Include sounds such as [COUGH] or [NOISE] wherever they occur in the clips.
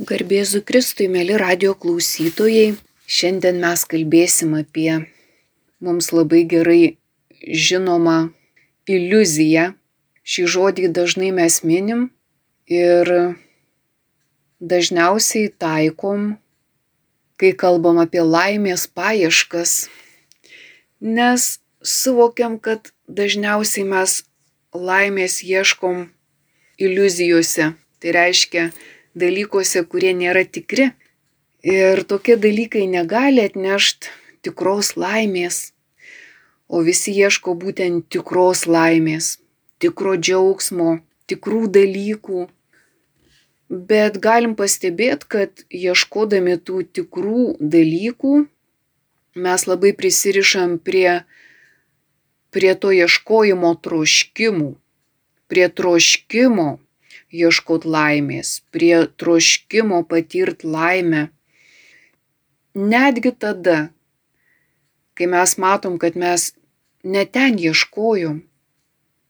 Garbėzu Kristui, mėly radio klausytojai. Šiandien mes kalbėsim apie mums labai gerai žinomą iliuziją. Šį žodį dažnai mes minim ir dažniausiai taikom, kai kalbam apie laimės paieškas, nes suvokiam, kad dažniausiai mes laimės ieškom iliuzijose. Tai reiškia dalykuose, kurie nėra tikri. Ir tokie dalykai negali atnešti tikros laimės. O visi ieško būtent tikros laimės, tikro džiaugsmo, tikrų dalykų. Bet galim pastebėti, kad ieškodami tų tikrų dalykų mes labai prisirišam prie, prie to ieškojimo troškimų, prie troškimo ieškot laimės, prie troškimo patirt laimę. Netgi tada, kai mes matom, kad mes ne ten ieškojom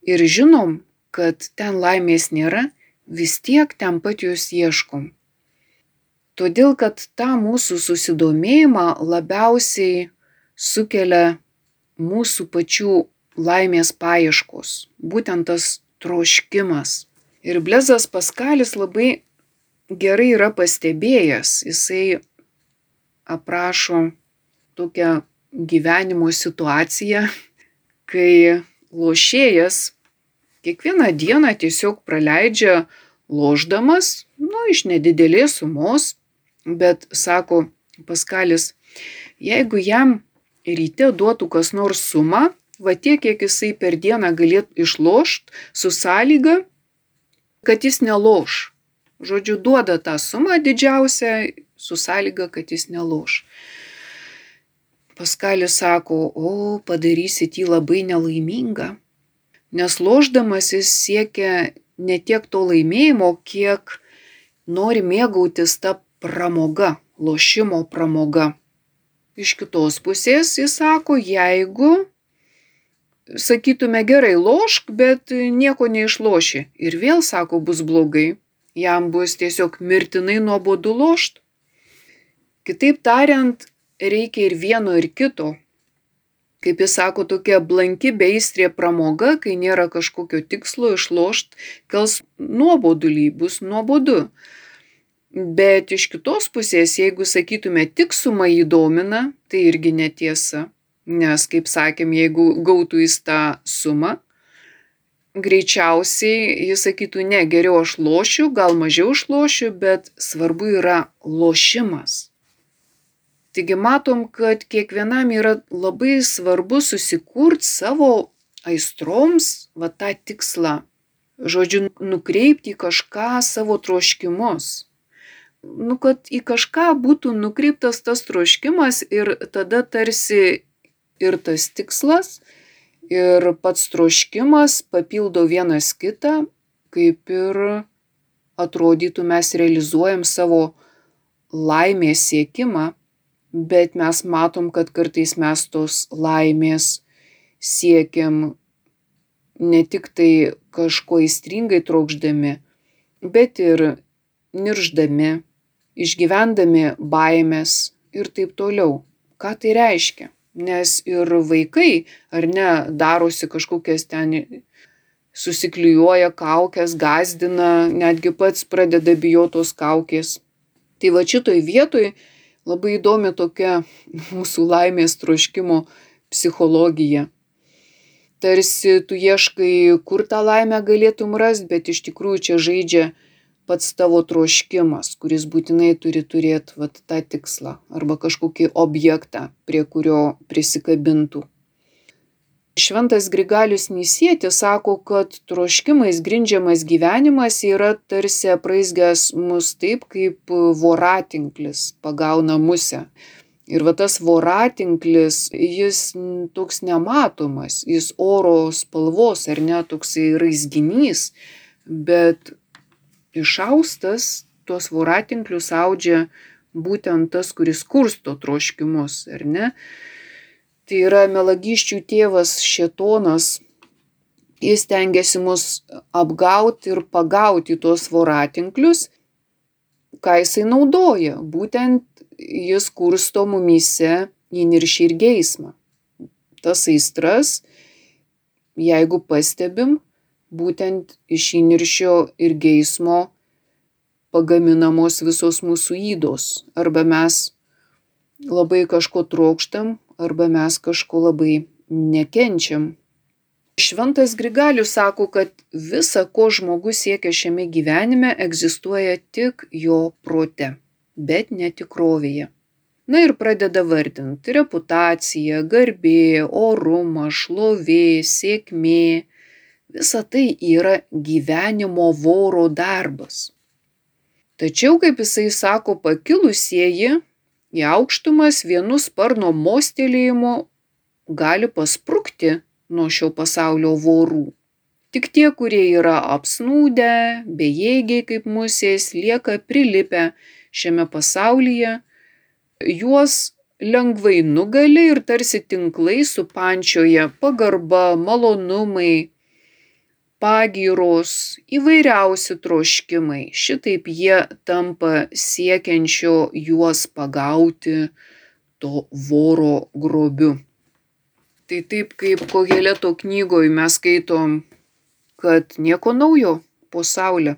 ir žinom, kad ten laimės nėra, vis tiek ten pat jos ieškom. Todėl, kad tą mūsų susidomėjimą labiausiai sukelia mūsų pačių laimės paieškos, būtent tas troškimas. Ir Blezas Paskalis labai gerai yra pastebėjęs, jisai aprašo tokią gyvenimo situaciją, [LAUGHS] kai lošėjas kiekvieną dieną tiesiog praleidžia loždamas, nu, iš nedidelės sumos, bet sako Paskalis, jeigu jam ryte duotų kas nors sumą, va tiek, kiek jisai per dieną galėtų išlošt, su sąlyga, kad jis neloš. Žodžiu, duoda tą sumą didžiausią su sąlyga, kad jis neloš. Paskalis sako, o padarysit jį labai nelaimingą, nes loždamas jis siekia ne tiek to laimėjimo, kiek nori mėgautis tą pramogą, lošimo pramogą. Iš kitos pusės jis sako, jeigu sakytume gerai lošk, bet nieko neišloši. Ir vėl sako, bus blogai. Jam bus tiesiog mirtinai nuobodu lošt. Kitaip tariant, reikia ir vieno, ir kito. Kaip jis sako, tokia blanki beistrė pramoga, kai nėra kažkokio tikslo išlošt, kels nuobodulį, bus nuobodu. Bet iš kitos pusės, jeigu sakytume tik suma įdomina, tai irgi netiesa. Nes, kaip sakėm, jeigu gautų jis tą sumą, greičiausiai jis sakytų, ne, geriau aš lošiu, gal mažiau išlošiu, bet svarbu yra lošimas. Taigi matom, kad kiekvienam yra labai svarbu susikurti savo aistroms va tą tikslą. Žodžiu, nukreipti į kažką savo troškimus. Nu, kad į kažką būtų nukreiptas tas troškimas ir tada tarsi ir tas tikslas, ir pats troškimas papildo vienas kitą, kaip ir atrodytų mes realizuojam savo laimės siekimą, bet mes matom, kad kartais mes tos laimės siekiam ne tik tai kažko įstringai trokšdami, bet ir nirždami, išgyvendami baimės ir taip toliau. Ką tai reiškia? Nes ir vaikai, ar ne, darosi kažkokias ten, susiklijuoja kaukės, gazdina, netgi pats pradeda bijotos kaukės. Tai va šitoj vietoj labai įdomi tokia [LAUGHS] mūsų laimės troškimo psichologija. Tarsi tu ieškai, kur tą laimę galėtum rasti, bet iš tikrųjų čia žaidžia pats tavo troškimas, kuris būtinai turi turėti vat, tą tikslą arba kažkokį objektą, prie kurio prisikabintų. Šventas Grigalius Nisėtis sako, kad troškimais grindžiamas gyvenimas yra tarsi apraizgęs mus taip, kaip voratinklis pagauna musę. Ir va tas voratinklis, jis toks nematomas, jis oro spalvos ar ne toksai raizginys, bet išaustas tuos voratinklius audžia būtent tas, kuris kursto troškimus, ar ne? Tai yra melagiščių tėvas Šetonas, jis tengiasi mus apgauti ir pagauti tuos voratinklius, ką jisai naudoja. Būtent jis kursto mumise įniršį ir geismą. Tas aistras, jeigu pastebim, būtent iš įniršio ir geismo pagaminamos visos mūsų įdos. Arba mes labai kažko trokštam, arba mes kažko labai nekenčiam. Šventas Grigalius sako, kad visa, ko žmogus siekia šiame gyvenime, egzistuoja tik jo prote, bet netikrovėje. Na ir pradeda vardinti reputaciją, garbė, orumą, šlovė, sėkmė. Visa tai yra gyvenimo voro darbas. Tačiau, kaip jisai sako, pakilusieji į aukštumas vienu sparno mostelėjimu gali pasprukti nuo šio pasaulio vorų. Tik tie, kurie yra apsnūdę, bejėgiai kaip musės, lieka prilipę šiame pasaulyje, juos lengvai nugali ir tarsi tinklai supančioje pagarba, malonumai, pagyros, įvairiausi troškimai. Šitaip jie tampa siekiančio juos pagauti to voro grobiu. Tai taip kaip Koheleto knygoj mes skaitom, kad nieko naujo po saulė.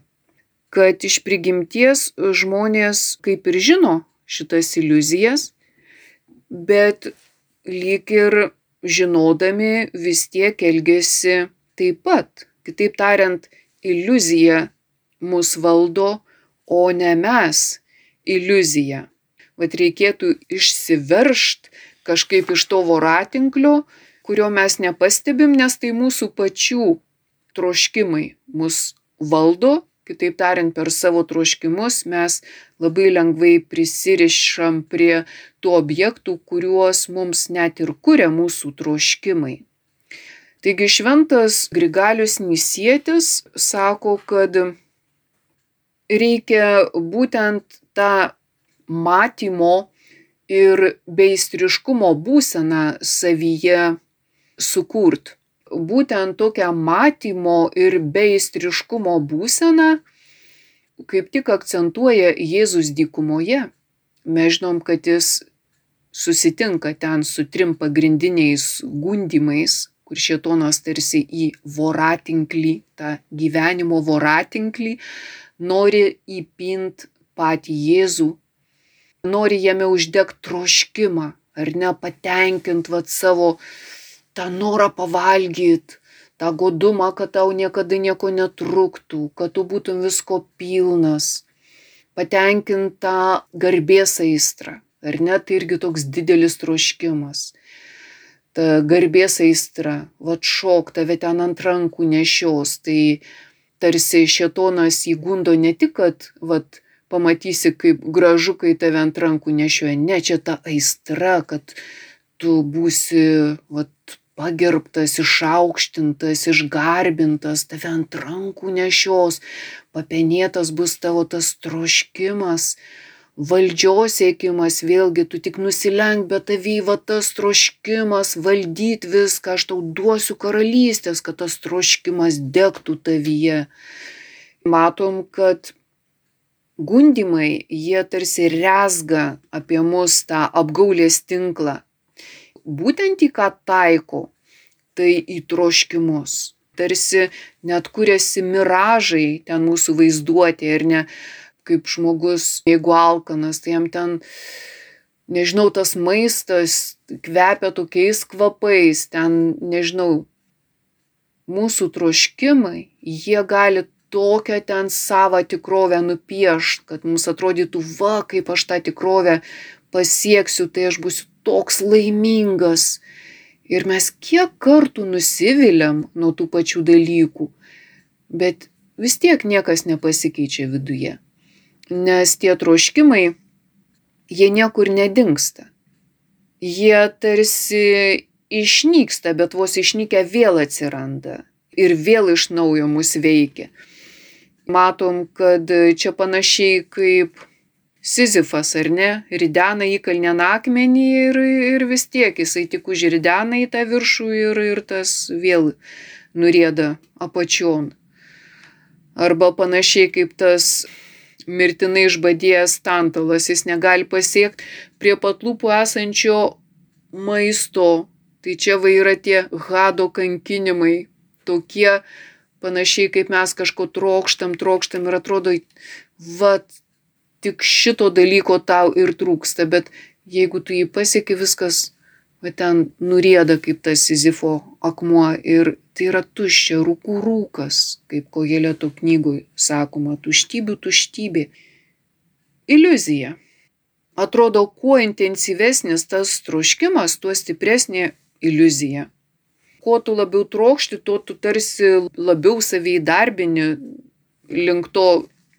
Kad iš prigimties žmonės kaip ir žino šitas iliuzijas, bet lyg ir žinodami vis tiek elgesi taip pat. Kitaip tariant, iliuzija mus valdo, o ne mes iliuzija. Vat reikėtų išsiveršt kažkaip iš to voratinklio kurio mes nepastebim, nes tai mūsų pačių troškimai mus valdo, kitaip tariant, per savo troškimus mes labai lengvai prisirišam prie tų objektų, kuriuos mums net ir kuria mūsų troškimai. Taigi šventas Grigalius Nisietis sako, kad reikia būtent tą matymo ir beistriškumo būseną savyje sukurt. Būtent tokią matymo ir beistriškumo būseną kaip tik akcentuoja Jėzus dykumoje. Mes žinom, kad jis susitinka ten su trim pagrindiniais gundimais, kur šėtonas tarsi į voratinklį, tą gyvenimo voratinklį, nori įpint patį Jėzų, nori jame uždegti troškimą, ar ne patenkint vat savo tą norą pavalgyt, tą godumą, kad tau niekada nieko netruktų, kad tu būtum visko pilnas, patenkint tą garbės aistrą, ar ne, tai irgi toks didelis troškimas. Ta garbės aistra, va šok tave ten ant rankų nešios, tai tarsi šetonas įgundo ne tik, kad, va, pamatysi, kaip gražu, kai tave ant rankų nešioja, ne čia ta aistra, kad tu būsi, va, pagerbtas, išaukštintas, išgarbintas, tave ant rankų nešios, papenėtas bus tavo tas troškimas, valdžios siekimas, vėlgi tu tik nusilenk, bet tavy va tas troškimas valdyti viską, aš tau duosiu karalystės, kad tas troškimas degtų tavyje. Matom, kad gundimai, jie tarsi rezga apie mus tą apgaulės tinklą būtent į ką taiko, tai į troškimus. Tarsi net kuriasi miražai ten mūsų vaizduotė ir ne kaip žmogus, jeigu alkanas, tai jam ten, nežinau, tas maistas kvepia tokiais kvapais, ten, nežinau, mūsų troškimai, jie gali tokią ten savo tikrovę nupiešt, kad mums atrodytų, va, kaip aš tą tikrovę pasieksiu, tai aš būsiu toks laimingas. Ir mes kiek kartų nusiviliam nuo tų pačių dalykų, bet vis tiek niekas nepasikeičia viduje. Nes tie troškimai, jie niekur nedingsta. Jie tarsi išnyksta, bet vos išnykę vėl atsiranda ir vėl iš naujo mus veikia. Matom, kad čia panašiai kaip Sizifas, ar ne, ridena įkalnę akmenį ir, ir vis tiek jisai tik užridena į tą viršų ir, ir tas vėl nurėda apačion. Arba panašiai kaip tas mirtinai išbadėjęs tantalas, jis negali pasiekti prie patlūpų esančio maisto. Tai čia va yra tie hado kankinimai, tokie panašiai kaip mes kažko trokštam, trokštam ir atrodo, va, tik šito dalyko tau ir trūksta, bet jeigu tu jį pasieki, viskas va ten nurieda kaip tas Sizifo akmuo ir tai yra tuščia, rūkų rūkas, kaip Kojelėto knygui sakoma, tuštybių tuštybė. Iliuzija. Atrodo, kuo intensyvesnis tas troškimas, tuo stipresnė iliuzija. Kuo tu labiau trokšti, tuo tu tarsi labiau savai darbini link to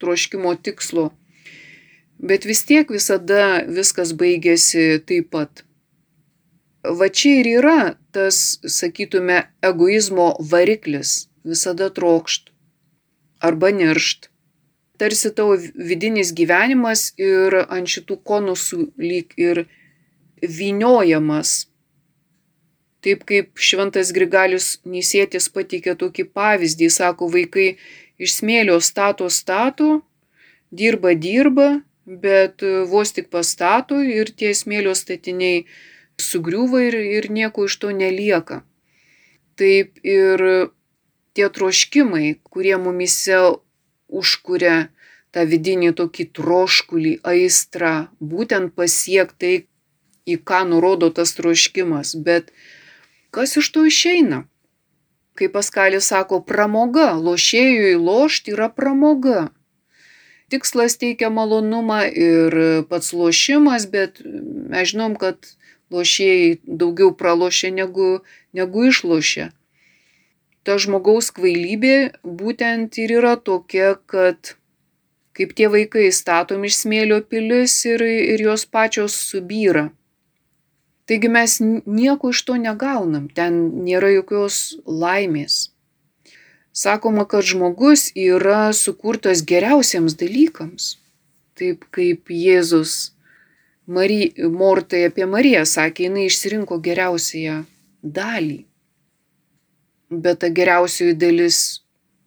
troškimo tikslo. Bet vis tiek visada viskas baigėsi taip pat va čia ir yra tas, sakytume, egoizmo variklis - visada trokšt arba niršt. Tarsi tavo vidinis gyvenimas ir ant šitų konusų lyg ir vyniojamas. Taip kaip šventas Grigalius Nysėtis pateikė tokį pavyzdį, sako, vaikai iš smėlio stato stato, dirba dirba, bet vos tik pastato ir tie smėlio statiniai sugriūva ir, ir nieko iš to nelieka. Taip ir tie troškimai, kurie mumise užkuria tą vidinį tokį troškulį, aistrą, būtent pasiektai, į ką nurodo tas troškimas. Bet kas iš to išeina? Kaip Paskalis sako, pramoga, lošėjui lošti yra pramoga. Tikslas teikia malonumą ir pats lošimas, bet mes žinom, kad lošėjai daugiau pralošia negu, negu išlošia. Ta žmogaus kvailybė būtent ir yra tokia, kad kaip tie vaikai statom iš smėlio pilis ir, ir jos pačios subyra. Taigi mes nieko iš to negaunam, ten nėra jokios laimės. Sakoma, kad žmogus yra sukurtas geriausiems dalykams. Taip kaip Jėzus Mary, Mortai apie Mariją sakė, jinai išsirinko geriausiąją dalį. Bet ta geriausioji dalis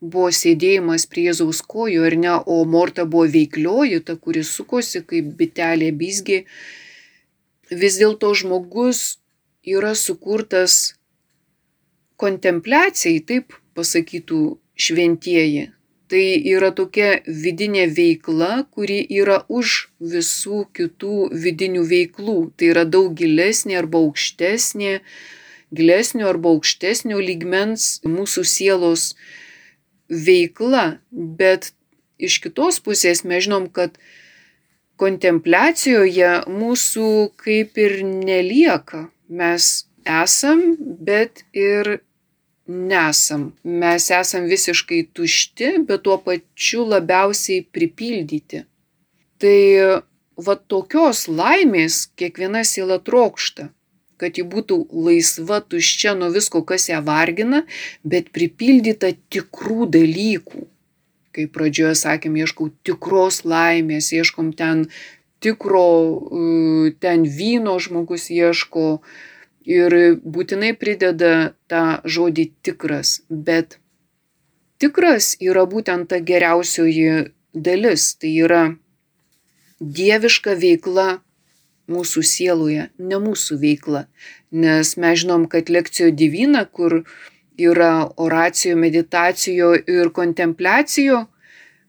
buvo sėdėjimas prie Jėzaus kojų, ar ne, o Morta buvo veiklioji, ta, kuri sukosi kaip bitelė bizgi. Vis dėlto žmogus yra sukurtas kontempliacijai, taip pasakytų šventieji, tai yra tokia vidinė veikla, kuri yra už visų kitų vidinių veiklų. Tai yra daug gilesnė arba aukštesnė, gilesnio arba aukštesnio lygmens mūsų sielos veikla. Bet iš kitos pusės mes žinom, kad kontempliacijoje mūsų kaip ir nelieka. Mes esam, bet ir nesam. Mes esam visiškai tušti, bet tuo pačiu labiausiai pripildyti. Tai va tokios laimės kiekviena siela trokšta kad ji būtų laisva, tuščia nuo visko, kas ją vargina, bet pripildyta tikrų dalykų. Kaip pradžioje sakėm, ieškau tikros laimės, ieškom ten tikro, ten vyno žmogus ieško, ir būtinai prideda tą žodį tikras, bet tikras yra būtent ta geriausioji dalis, tai yra dieviška veikla mūsų sieloje, ne mūsų veikla. Nes mes žinom, kad lekcijo divina, kur yra oracijo, meditacijo ir kontempliacijo,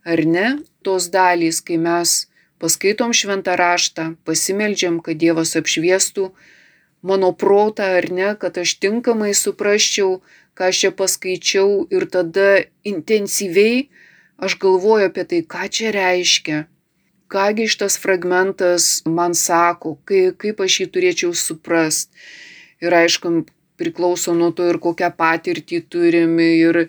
ar ne, tos dalys, kai mes paskaitom šventą raštą, pasimeldžiam, kad Dievas apšviestų mano protą ar ne, kad aš tinkamai suprasčiau, ką aš čia paskaičiau ir tada intensyviai aš galvoju apie tai, ką čia reiškia, kągi šitas fragmentas man sako, kai, kaip aš jį turėčiau suprast. Ir aišku, priklauso nuo to ir kokią patirtį turim ir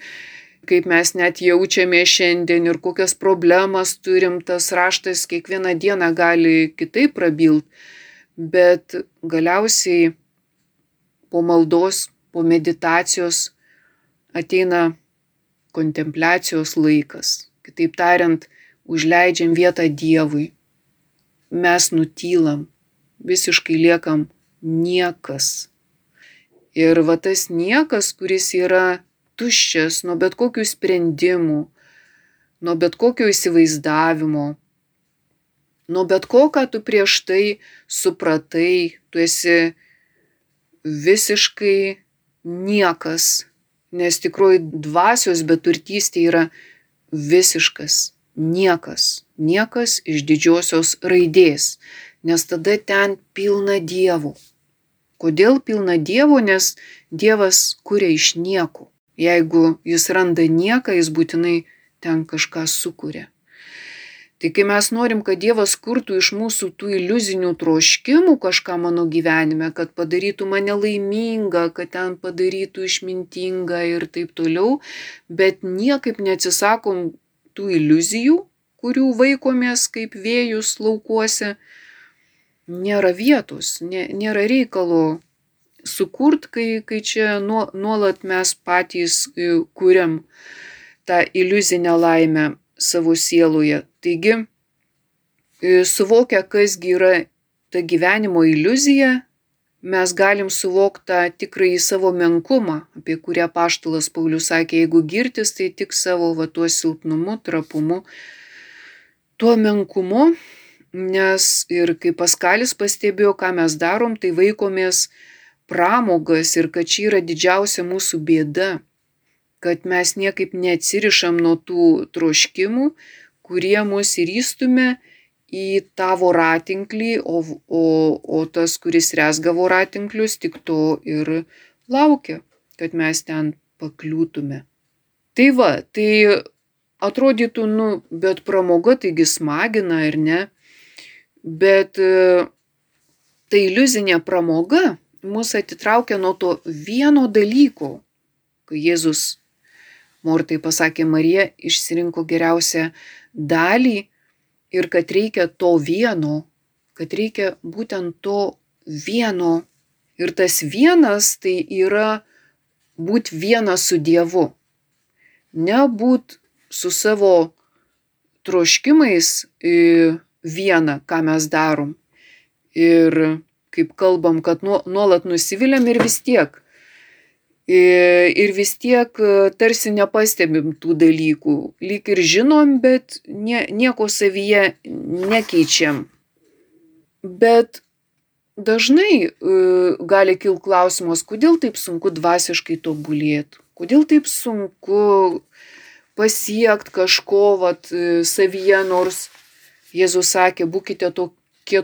kaip mes net jaučiame šiandien ir kokias problemas turim, tas raštas kiekvieną dieną gali kitaip prabilt bet galiausiai po maldos, po meditacijos ateina kontempliacijos laikas. Kitaip tariant, užleidžiam vietą Dievui. Mes nutylam, visiškai liekam niekas. Ir va tas niekas, kuris yra tuščias nuo bet kokių sprendimų, nuo bet kokio įsivaizdavimo, nuo bet ko, ką tu prieš tai supratai, tu esi visiškai niekas, nes tikroji dvasios beturtystė yra visiškas niekas, niekas iš didžiosios raidės, nes tada ten pilna dievų. Kodėl pilna dievų? Nes Dievas kuria iš nieko. Jeigu jis randa nieką, jis būtinai ten kažką sukuria. Tai kai mes norim, kad Dievas kurtų iš mūsų tų iliuzinių troškimų kažką mano gyvenime, kad padarytų mane laimingą, kad ten padarytų išmintingą ir taip toliau, bet niekaip neatsisakom tų iliuzijų, kurių vaikomės kaip vėjus laukuose, nėra vietos, nė, nėra reikalo sukurt, kai, kai čia nuolat mes patys e, kuriam tą iliuzinę laimę savo sieloje. Taigi, e, suvokę, kasgi yra ta gyvenimo iliuzija, mes galim suvokti tą tikrąjį savo menkumą, apie kurią paštalas Paulius sakė, jeigu girtis, tai tik savo va tuo silpnumu, trapumu, tuo menkumu, nes ir kaip Paskalis pastebėjo, ką mes darom, tai vaikomės pramogas ir kad čia yra didžiausia mūsų bėda, kad mes niekaip neatsirišam nuo tų troškimų, kurie mus įrystumė į tą voratinklį, o, o, o tas, kuris resga voratinklius, tik to ir laukia, kad mes ten pakliūtume. Tai va, tai atrodytų, nu, bet pramoga taigi smagina ir ne, bet tai iliuzinė pramoga mus atitraukia nuo to vieno dalyko, kai Jėzus Mortai pasakė, Marija išsirinko geriausią dalį ir kad reikia to vieno, kad reikia būtent to vieno. Ir tas vienas tai yra būti vienas su Dievu. Nebūt su savo troškimais viena, ką mes darom. Ir kaip kalbam, kad nuolat nusiviliam ir vis tiek. Ir vis tiek tarsi nepastebim tų dalykų. Lyg ir žinom, bet nie, nieko savyje nekeičiam. Bet dažnai gali kil klausimas, kodėl taip sunku dvasiškai tobulėti, kodėl taip sunku pasiekti kažko vat, savyje, nors Jėzus sakė, būkite tokie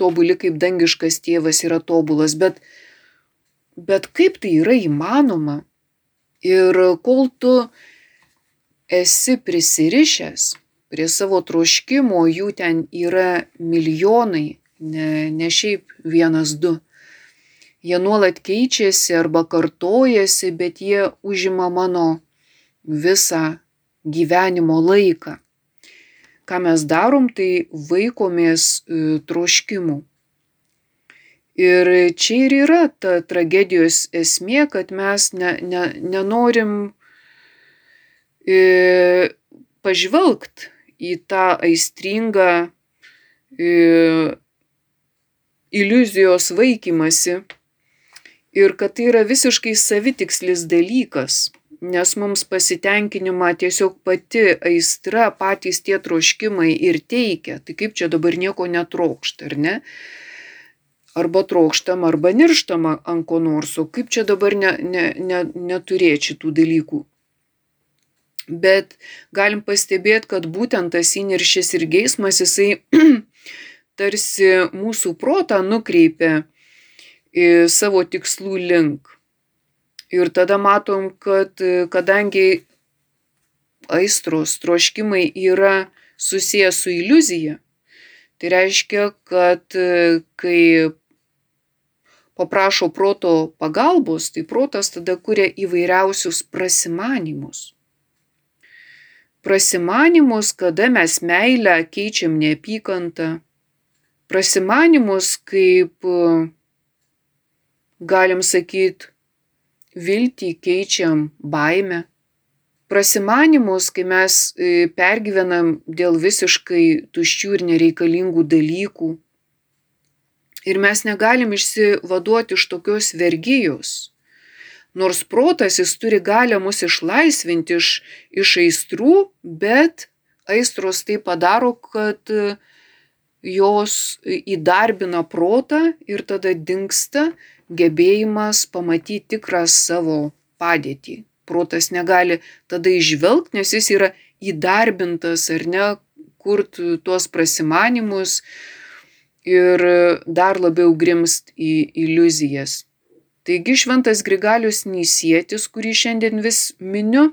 tobuli kaip dangiškas tėvas yra tobulas, bet, bet kaip tai yra įmanoma? Ir kol tu esi prisirišęs prie savo troškimo, jų ten yra milijonai, ne, ne šiaip vienas, du. Jie nuolat keičiasi arba kartojasi, bet jie užima mano visą gyvenimo laiką ką mes darom, tai vaikomės e, troškimų. Ir čia ir yra ta tragedijos esmė, kad mes ne, ne, nenorim e, pažvelgt į tą aistringą e, iliuzijos vaikymasi ir kad tai yra visiškai savitikslis dalykas nes mums pasitenkinimą tiesiog pati aistra, patys tie troškimai ir teikia. Tai kaip čia dabar nieko netrokšta, ar ne? Arba trokštam, arba nirštam ant ko nors, o kaip čia dabar ne, ne, ne, neturėti šitų dalykų. Bet galim pastebėti, kad būtent tas įniršis ir geismas, jisai [CLEARS THROAT] tarsi mūsų protą nukreipia savo tikslų link. Ir tada matom, kad kadangi aistros, troškimai yra susijęs su iliuzija, tai reiškia, kad kai paprašo proto pagalbos, tai protas tada kuria įvairiausius prasimanimus. Prasimanimus, kada mes meilę keičiam neapykantą. Prasimanimus, kaip galim sakyti, viltį keičiam baime. Prasimanimus, kai mes e, pergyvenam dėl visiškai tuščių ir nereikalingų dalykų. Ir mes negalim išsivaduoti iš tokios vergyjos. Nors protas jis turi galę mus išlaisvinti iš, iš aistrų, bet aistros tai padaro, kad jos įdarbina protą ir tada dinksta gebėjimas pamatyti tikrą savo padėtį. Protas negali tada išvelgti, nes jis yra įdarbintas ar ne, kurt tuos prasimanimus ir dar labiau grimst į iliuzijas. Taigi šventas Grigalius Nysėtis, kurį šiandien vis miniu,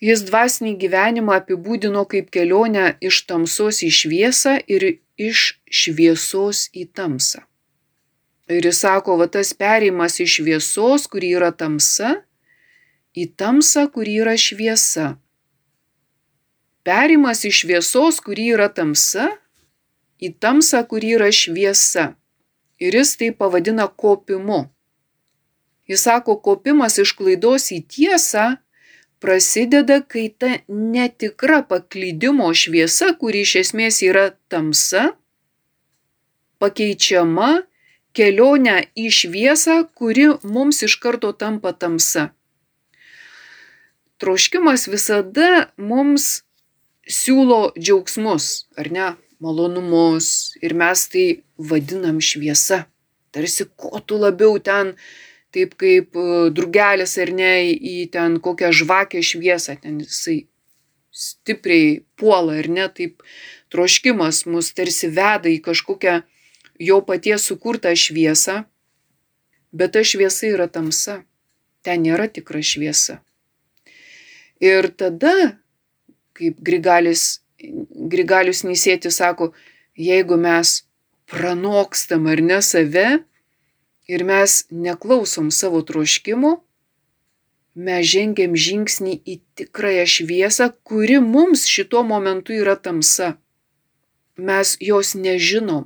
jis dvasinį gyvenimą apibūdino kaip kelionę iš tamsos į šviesą ir iš šviesos į tamsą. Ir jis sako, va tas perėjimas iš šviesos, kuri yra tamsa, į tamsą, kuri yra šviesa. Perėjimas iš šviesos, kuri yra tamsa, į tamsą, kuri yra šviesa. Ir jis tai pavadina kopimu. Jis sako, kopimas iš klaidos į tiesą prasideda, kai ta netikra paklydimo šviesa, kuri iš esmės yra tamsa, pakeičiama kelionę į šviesą, kuri mums iš karto tampa tamsa. Troškimas visada mums siūlo džiaugsmus, ar ne, malonumus ir mes tai vadinam šviesa. Tarsi kuo tu labiau ten, taip kaip drugelis ar ne, į ten kokią žvakę šviesą, ten jisai stipriai puola ar ne, taip troškimas mus tarsi veda į kažkokią jo paties sukurtą šviesą, bet ta šviesa yra tamsa. Ten nėra tikra šviesa. Ir tada, kaip Grigalis, Grigalius Nisėtis sako, jeigu mes pranokstam ar ne save ir mes neklausom savo troškimo, mes žengiam žingsnį į tikrąją šviesą, kuri mums šituo momentu yra tamsa. Mes jos nežinom,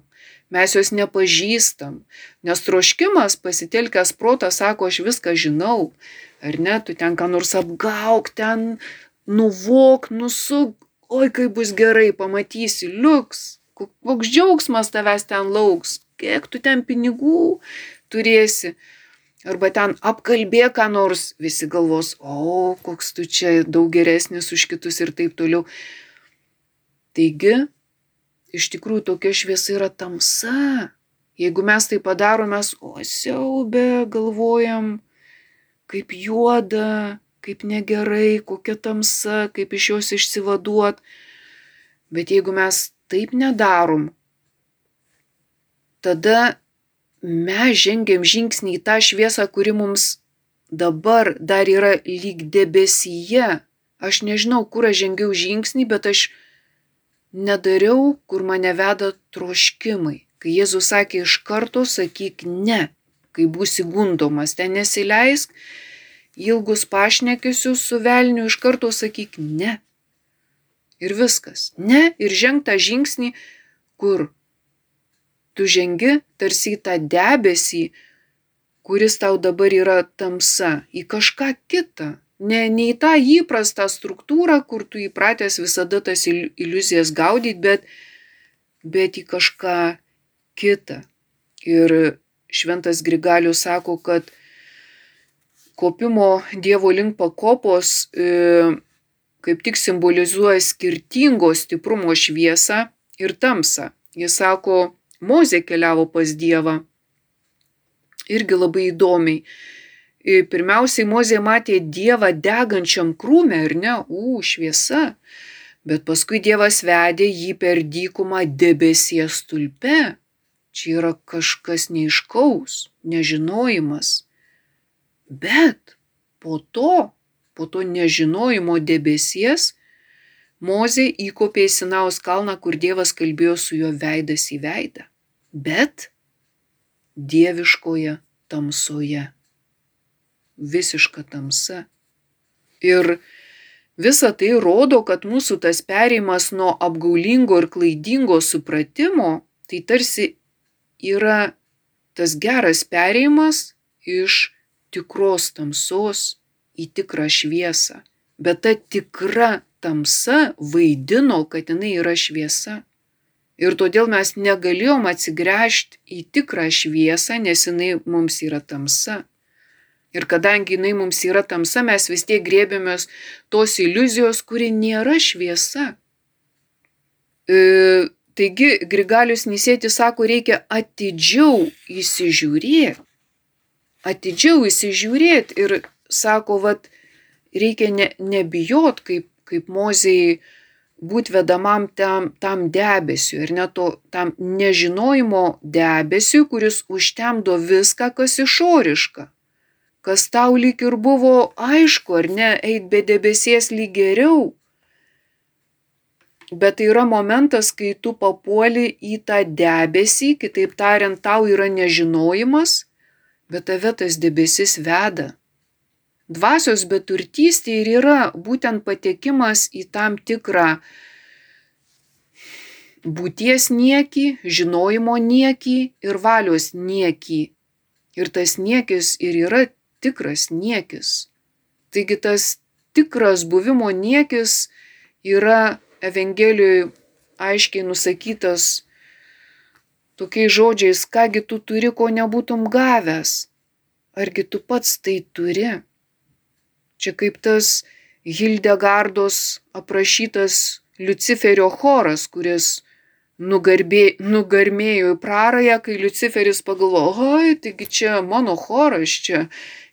mes jos nepažįstam, nes troškimas pasitelkęs protą sako, aš viską žinau, ar ne, tu ten ką nors apgauk, ten nuvok, nusuk, oi kaip bus gerai, pamatysi, liuks, koks džiaugsmas tavęs ten lauks, kiek tu ten pinigų turėsi. Arba ten apkalbė ką nors, visi galvos, o koks tu čia daug geresnis už kitus ir taip toliau. Taigi, iš tikrųjų tokia šviesa yra tamsa. Jeigu mes tai padarom, mes, o siaubė, galvojam, kaip juoda, kaip negerai, kokia tamsa, kaip iš jos išsivaduot. Bet jeigu mes taip nedarom, tada mes žengiam žingsnį į tą šviesą, kuri mums dabar dar yra lyg debesyje. Aš nežinau, kur aš žengiau žingsnį, bet aš nedariau, kur mane veda troškimai. Kai Jėzus sakė iš karto, sakyk ne, kai būsi gundomas, ten nesileisk, ilgus pašnekesius su velniu iš karto sakyk ne. Ir viskas. Ne ir ženg tą žingsnį, kur tu žengi tarsi į tą debesį, kuris tau dabar yra tamsa, į kažką kitą, ne, ne į tą įprastą struktūrą, kur tu įpratęs visada tas iliuzijas gaudyti, bet, bet į kažką kitą. Ir šventas Grigalius sako, kad kopimo Dievo link pakopos e, kaip tik simbolizuoja skirtingo stiprumo šviesą ir tamsą. Jis sako, Mozė keliavo pas Dievą. Irgi labai įdomiai pirmiausiai Mozė matė Dievą degančiam krūmę, ar ne, u, šviesa, bet paskui Dievas vedė jį per dykumą debesies tulpe. Čia yra kažkas neiškaus, nežinojimas. Bet po to, po to nežinojimo debesies, Mozė įkopė į Sinaus kalną, kur Dievas kalbėjo su juo veidas į veidą. Bet dieviškoje tamsoje visiška tamsa. Ir visa tai rodo, kad mūsų tas perėjimas nuo apgaulingo ir klaidingo supratimo, tai tarsi yra tas geras perėjimas iš tikros tamsos į tikrą šviesą. Bet ta tikra tamsa vaidino, kad jinai yra šviesa. Ir todėl mes negalėjom atsigręžti į tikrą šviesą, nes jinai mums yra tamsa. Ir kadangi jinai mums yra tamsa, mes vis tiek grėbėmės tos iliuzijos, kuri nėra šviesa. E, Taigi Grigalius Nisėtis sako, reikia atidžiau įsižiūrėti. Atidžiau įsižiūrėti ir sako, vat, reikia ne, nebijot, kaip, kaip mozijai būti vedamam tam, tam debesiu ir net to tam nežinojimo debesiu, kuris užtemdo viską, kas išoriška. Kas tau lyg ir buvo aišku, ar ne, eit be debesies lyg geriau. Bet tai yra momentas, kai tu papuoli į tą debesį, kitaip tariant, tau yra nežinojimas, bet tave tas debesis veda. Dvasios beturtystė ir yra būtent patekimas į tam tikrą būties niekį, žinojimo niekį ir valios niekį. Ir tas niekis ir yra tikras niekis. Taigi tas tikras buvimo niekis yra Evangelijoje aiškiai nusakytas tokiais žodžiais, kągi tu turi, ko nebūtum gavęs. Argi tu pats tai turi? Čia kaip tas Hildegardos aprašytas Luciferio choras, kuris nugarbė, nugarmėjo į prarąją, kai Luciferis pagalvojo, oi, taigi čia mano choras čia.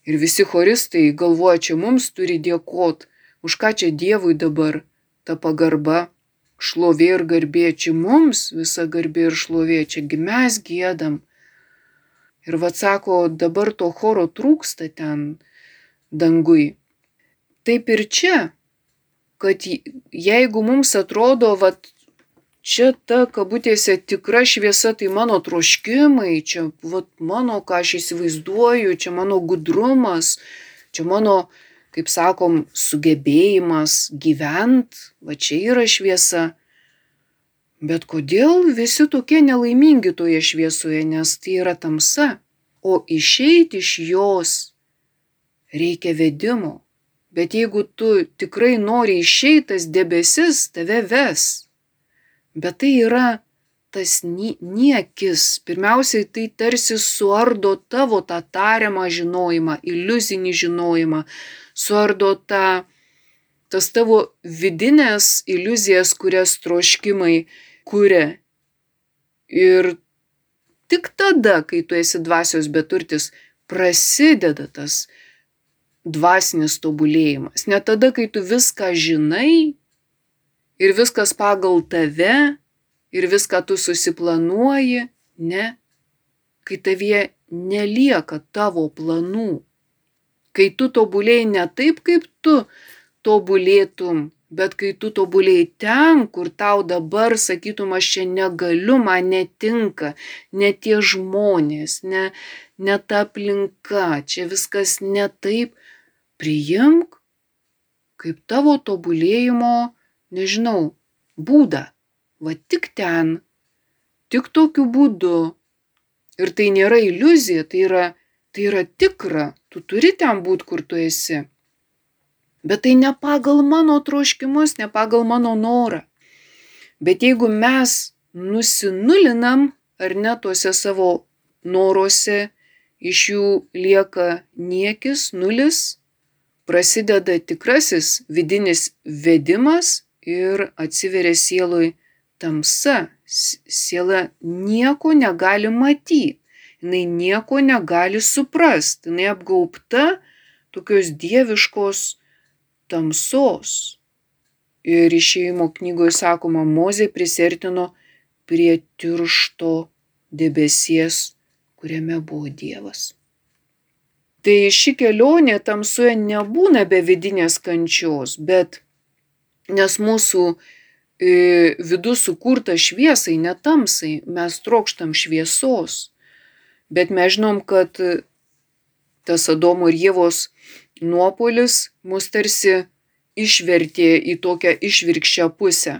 Ir visi choristai galvoja, čia mums turi dėkot, už ką čia Dievui dabar ta pagarba, šlovė ir garbė, čia mums visa garbė ir šlovė, čiagi mes gėdam. Ir vad sako, dabar to choro trūksta ten dangui. Taip ir čia, kad jeigu mums atrodo, vat, čia ta kabutėse tikra šviesa, tai mano troškimai, čia vat, mano, ką aš įsivaizduoju, čia mano gudrumas, čia mano, kaip sakom, sugebėjimas gyvent, va čia yra šviesa. Bet kodėl visi tokie nelaimingi toje šviesoje, nes tai yra tamsa, o išeiti iš jos reikia vedimo. Bet jeigu tu tikrai nori išeitas debesis, tave ves. Bet tai yra tas niekis. Pirmiausiai tai tarsi suardo tavo tą tariamą žinojimą, iliuzinį žinojimą, suardo tą, tas tavo vidinės iliuzijas, kurias troškimai kuria. Ir tik tada, kai tu esi dvasios beturtis, prasideda tas dvasinis tobulėjimas. Ne tada, kai tu viską žinai ir viskas pagal tave ir viską tu susiplanuoji, ne. Kai tavie nelieka tavo planų. Kai tu tobulėjai ne taip, kaip tu tobulėtum, bet kai tu tobulėjai ten, kur tau dabar sakytum, aš čia negaliu, man netinka, ne tie žmonės, ne, ne ta aplinka, čia viskas ne taip, priimk kaip tavo tobulėjimo, nežinau, būdą. Va tik ten, tik tokiu būdu. Ir tai nėra iliuzija, tai yra, tai yra tikra, tu turi ten būti, kur tu esi. Bet tai ne pagal mano troškimus, ne pagal mano norą. Bet jeigu mes nusinulinam ar ne tuose savo noruose, iš jų lieka niekis, nulis, prasideda tikrasis vidinis vedimas ir atsiveria sielui tamsa. Siela nieko negali matyti, jinai nieko negali suprasti, jinai apgaupta tokios dieviškos tamsos. Ir išėjimo knygoje sakoma, Mozė prisertino prie tiršto debesies, kuriame buvo Dievas. Tai ši kelionė tamsoje nebūna be vidinės kančios, bet nes mūsų vidus sukurta šviesai, netamsai, mes trokštam šviesos. Bet mes žinom, kad tas Adomo ir Jėvos nuopolis mus tarsi išvertė į tokią išvirkščią pusę.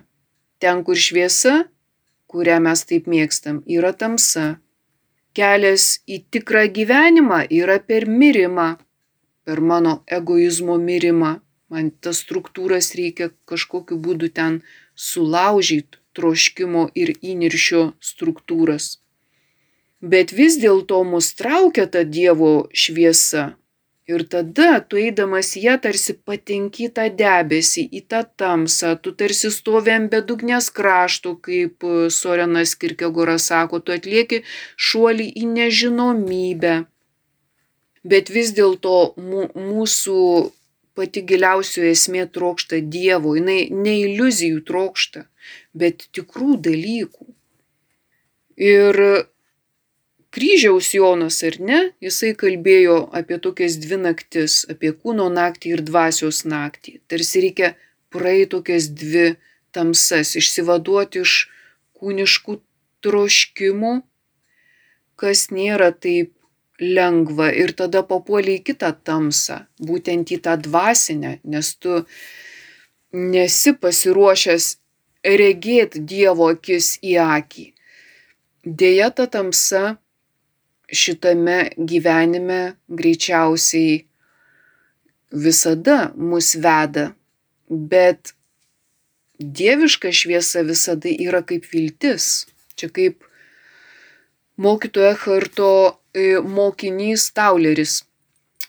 Ten, kur šviesa, kurią mes taip mėgstam, yra tamsa kelias į tikrą gyvenimą yra per mirimą, per mano egoizmo mirimą. Man tas struktūras reikia kažkokiu būdu ten sulaužyti, troškimo ir įniršio struktūras. Bet vis dėlto mus traukia ta Dievo šviesa Ir tada tu eidamas jie tarsi patenki tą debesį, į tą tamsą, tu tarsi stovi ant bedugnės krašto, kaip Sorenas Kirkegoras sako, tu atlieki šuolį į nežinomybę. Bet vis dėlto mūsų pati giliausioji esmė trokšta Dievo, jinai ne iliuzijų trokšta, bet tikrų dalykų. Ir kryžiaus Jonas ar ne, jisai kalbėjo apie tokias dvi naktis, apie kūno naktį ir dvasios naktį. Tarsi reikia praeiti tokias dvi tamsas, išsivaduoti iš kūniškų troškimų, kas nėra taip lengva ir tada papuoliai į kitą tamsą, būtent į tą dvasinę, nes tu nesi pasiruošęs regėti Dievo akis į akį. Deja, ta tamsa šitame gyvenime greičiausiai visada mus veda, bet dieviška šviesa visada yra kaip viltis. Čia kaip mokytojo Harto mokinys Tauleris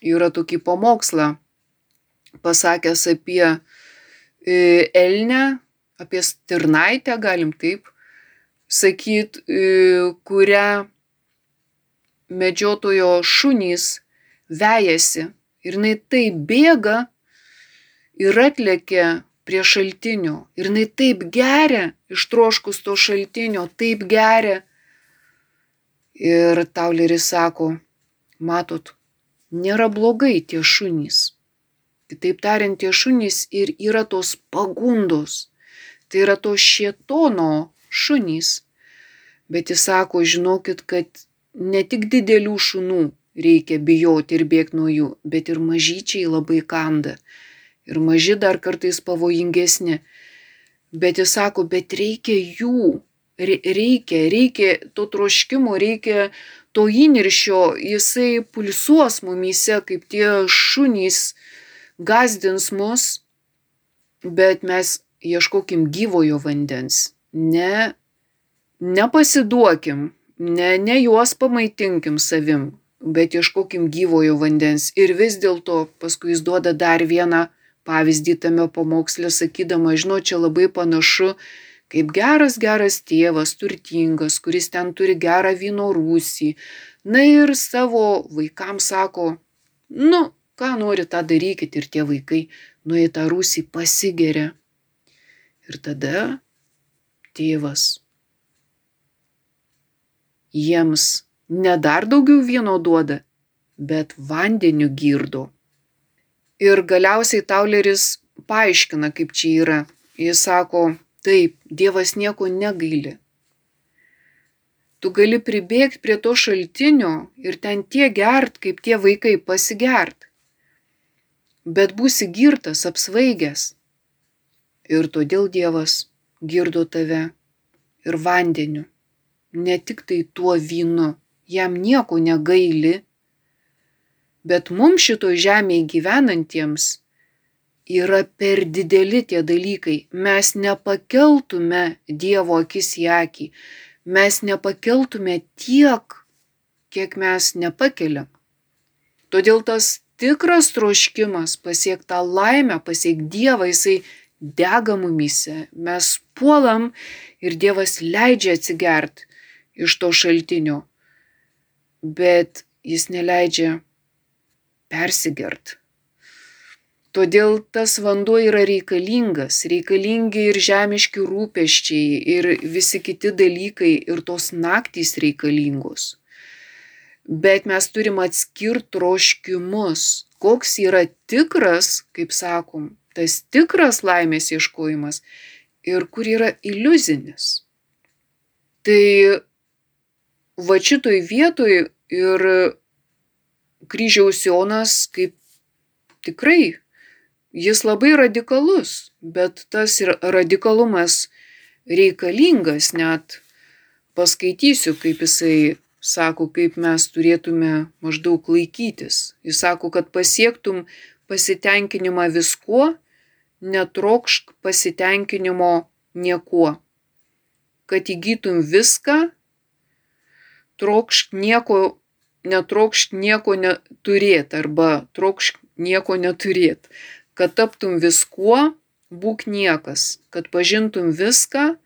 yra tokį pamokslą pasakęs apie elnę, apie stirnaitę, galim taip sakyt, kurią medžiotojo šunys vejasi. Ir jinai taip bėga ir atlekia prie šaltinio. Ir jinai taip geria ištroškus to šaltinio, taip geria Ir Tauleris sako, matot, nėra blogai tie šunys. Kitaip tariant, tie šunys ir yra tos pagundos. Tai yra to šietono šunys. Bet jis sako, žinokit, kad ne tik didelių šunų reikia bijoti ir bėgti nuo jų, bet ir mažyčiai labai kanda. Ir maži dar kartais pavojingesni. Bet jis sako, bet reikia jų reikia, reikia to troškimo, reikia to įniršio, jisai pulsuos mumyse, kaip tie šunys gazdins mus, bet mes ieškokim gyvojo vandens, ne, nepasiduokim, ne, ne juos pamaitinkim savim, bet ieškokim gyvojo vandens. Ir vis dėlto paskui jis duoda dar vieną pavyzdį tame pamoksle, sakydama, žinau, čia labai panašu kaip geras geras tėvas, turtingas, kuris ten turi gerą vyno rūsį. Na ir savo vaikams sako, nu, ką nori, tą darykit ir tie vaikai nuėjo tą rūsį pasigeria. Ir tada tėvas jiems ne dar daugiau vyno duoda, bet vandeniu girdo. Ir galiausiai Tauleris paaiškina, kaip čia yra. Jis sako, Taip, Dievas nieko negaili. Tu gali pribėgti prie to šaltinio ir ten tie gert, kaip tie vaikai pasigert. Bet būsi girtas, apsvaigęs. Ir todėl Dievas girdo tave ir vandeniu, ne tik tai tuo vynu, jam nieko negaili, bet mums šito žemėje gyvenantiems yra per dideli tie dalykai. Mes nepakeltume Dievo akis į akį. Mes nepakeltume tiek, kiek mes nepakeliam. Todėl tas tikras troškimas pasiekti tą laimę, pasiekti Dievą, jisai dega mumise. Mes puolam ir Dievas leidžia atsigert iš to šaltinio. Bet jis neleidžia persigert. Todėl tas vanduo yra reikalingas, reikalingi ir žemiški rūpeščiai, ir visi kiti dalykai, ir tos naktys reikalingos. Bet mes turim atskirti troškimus, koks yra tikras, kaip sakom, tas tikras laimės ieškojimas ir kur yra iliuzinis. Tai va šitoj vietoj ir kryžiaus Jonas kaip tikrai jis labai radikalus, bet tas radikalumas reikalingas net. Paskaitysiu, kaip jisai sako, kaip mes turėtume maždaug laikytis. Jis sako, kad pasiektum pasitenkinimą viskuo, netrokšk pasitenkinimo niekuo. Kad įgytum viską, trokšk nieko netrokšk nieko neturėt arba trokšk nieko neturėt. Kad taptum viskuo, būk niekas. Kad pažintum viską,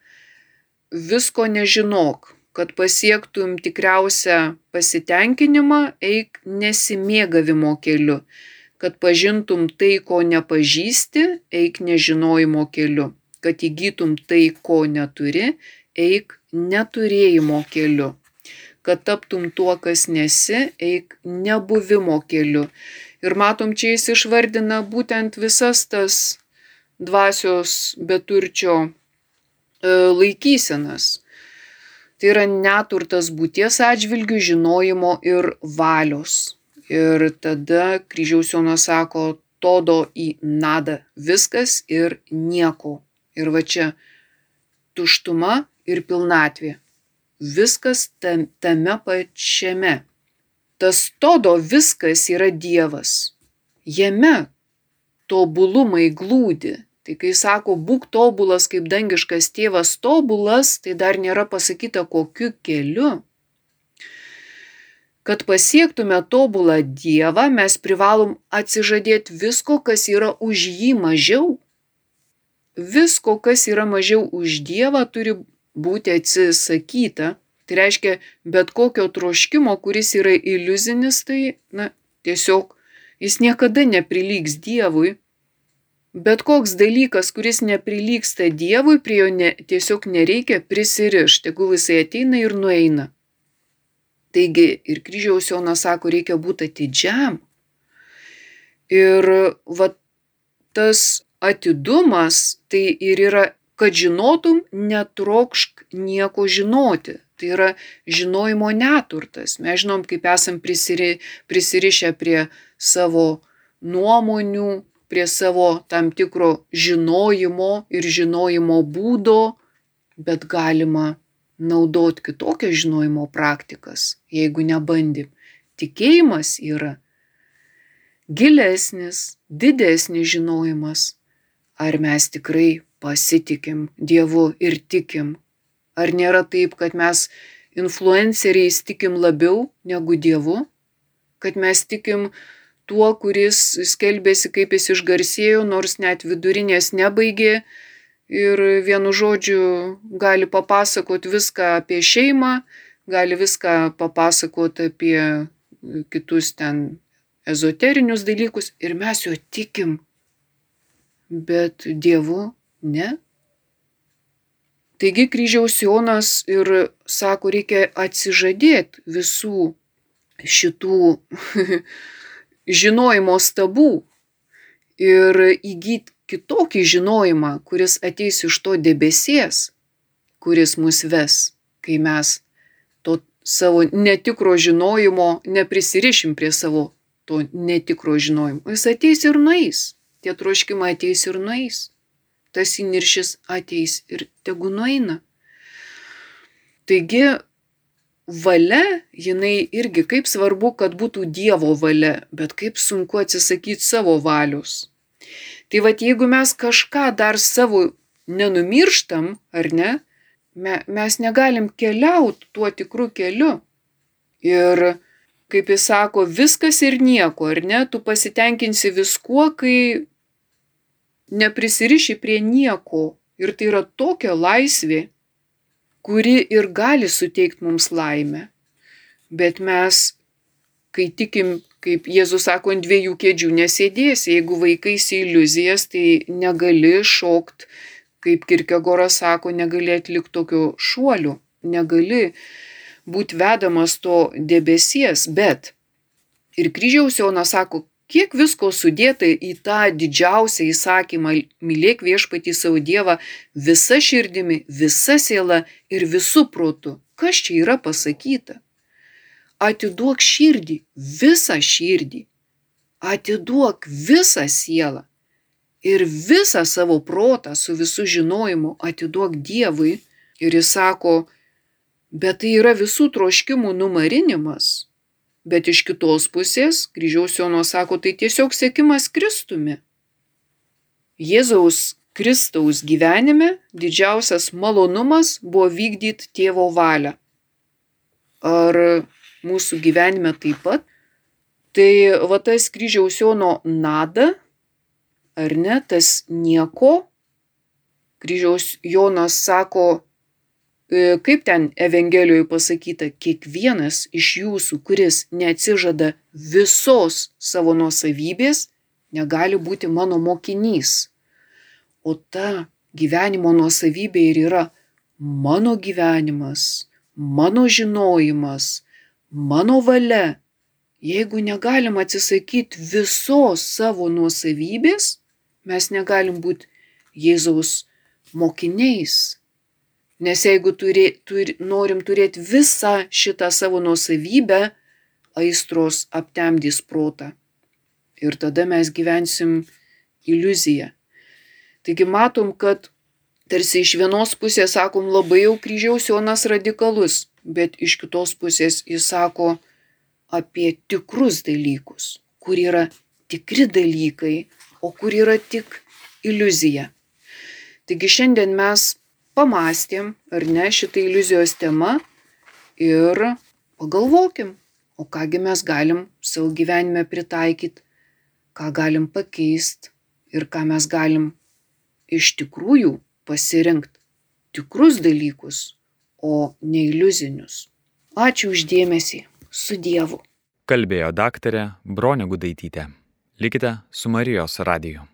visko nežinok. Kad pasiektum tikriausią pasitenkinimą, eik nesimėgavimo keliu. Kad pažintum tai, ko nepažįsti, eik nežinojimo keliu. Kad įgytum tai, ko neturi, eik neturėjimo keliu. Kad taptum tuo, kas nesi, eik nebuvimo keliu. Ir matom, čia jis išvardina būtent visas tas dvasios beturčio e, laikysenas. Tai yra neturtas būties atžvilgių žinojimo ir valios. Ir tada kryžiaus Jonas sako, todo į nadą viskas ir nieko. Ir va čia tuštuma ir pilnatvė. Viskas tam, tame pačiame. Tas todo viskas yra Dievas. Jame tobulumai glūdi. Tai kai sako, būk tobulas kaip dangiškas tėvas tobulas, tai dar nėra pasakyta kokiu keliu. Kad pasiektume tobulą Dievą, mes privalom atsižadėti visko, kas yra už jį mažiau. Visko, kas yra mažiau už Dievą, turi būti atsisakyta. Tai reiškia, bet kokio troškimo, kuris yra iliuzinis, tai, na, tiesiog jis niekada neprilygs Dievui. Bet koks dalykas, kuris neprilyksta Dievui, prie jo ne, tiesiog nereikia prisirišti, tegul jisai ateina ir nueina. Taigi ir kryžiaus Jonas sako, reikia būti atidžiam. Ir va tas atidumas tai ir yra, kad žinotum, netrokšk nieko žinoti. Tai yra žinojimo neturtas. Mes žinom, kaip esam prisiri, prisirišę prie savo nuomonių, prie savo tam tikro žinojimo ir žinojimo būdo, bet galima naudoti kitokias žinojimo praktikas, jeigu nebandim. Tikėjimas yra gilesnis, didesnis žinojimas. Ar mes tikrai pasitikim Dievu ir tikim? Ar nėra taip, kad mes influenceriais tikim labiau negu Dievu? Kad mes tikim tuo, kuris skelbėsi, kaip jis išgarsėjo, nors net vidurinės nebaigė ir vienu žodžiu gali papasakot viską apie šeimą, gali viską papasakot apie kitus ten ezoterinius dalykus ir mes jo tikim, bet Dievu ne. Taigi kryžiaus Jonas ir sako, reikia atsižadėti visų šitų [LAUGHS] žinojimo stabų ir įgyti kitokį žinojimą, kuris ateis iš to debesies, kuris mus ves, kai mes to savo netikro žinojimo neprisirišim prie savo to netikro žinojimo. Jis ateis ir nueis, tie troškimai ateis ir nueis, tas įniršis ateis ir tegu nueina. Taigi valia, jinai irgi kaip svarbu, kad būtų Dievo valia, bet kaip sunku atsisakyti savo valios. Tai vad jeigu mes kažką dar savo nenumirštam, ar ne, me, mes negalim keliauti tuo tikru keliu. Ir kaip jis sako, viskas ir nieko, ar ne, tu pasitenkinsi viskuo, kai neprisiriši prie nieko. Ir tai yra tokia laisvė, kuri ir gali suteikti mums laimę. Bet mes, kai tikim, kaip Jėzus sako, ant dviejų kėdžių nesėdėsi, jeigu vaikais į iliuzijas, tai negali šokt, kaip Kirkegoras sako, negali atlikti tokio šuolių, negali būti vedamas to debesies, bet ir kryžiaus Jonas sako, kiek visko sudėta į tą didžiausią įsakymą mylėk viešpatį savo Dievą visa širdimi, visa siela ir visų protų. Kas čia yra pasakyta? Atiduok širdį, visą širdį. Atiduok visą sielą. Ir visą savo protą su visų žinojimu atiduok Dievui. Ir jis sako, bet tai yra visų troškimų numarinimas. Bet iš kitos pusės, kryžiaus Jono sako, tai tiesiog sėkimas Kristumi. Jėzaus Kristaus gyvenime didžiausias malonumas buvo vykdyti tėvo valią. Ar mūsų gyvenime taip pat. Tai va tas kryžiaus Jono nada, ar ne, tas nieko, kryžiaus Jonas sako, kaip ten Evangelijoje pasakyta, kiekvienas iš jūsų, kuris neatsižada visos savo nuosavybės, negali būti mano mokinys. O ta gyvenimo nuosavybė ir yra mano gyvenimas, mano žinojimas, mano valia. Jeigu negalim atsisakyti visos savo nuosavybės, mes negalim būti Jėzaus mokiniais. Nes jeigu turi, turi, norim turėti visą šitą savo nuosavybę, aistros aptemdys protą. Ir tada mes gyvensim iliuziją. Taigi matom, kad tarsi iš vienos pusės sakom labai jau kryžiaus Jonas radikalus, bet iš kitos pusės jis sako apie tikrus dalykus, kur yra tikri dalykai, o kur yra tik iliuzija. Taigi šiandien mes pamastėm, ar ne, šitą iliuzijos tema ir pagalvokim, o kągi mes galim savo gyvenime pritaikyti, ką galim pakeisti ir ką mes galim iš tikrųjų pasirinkti tikrus dalykus, o ne iliuzinius. Ačiū uždėmesį. Su Dievu. Kalbėjo daktarė Bronė Gudaitytė. Likite su Marijos radiju.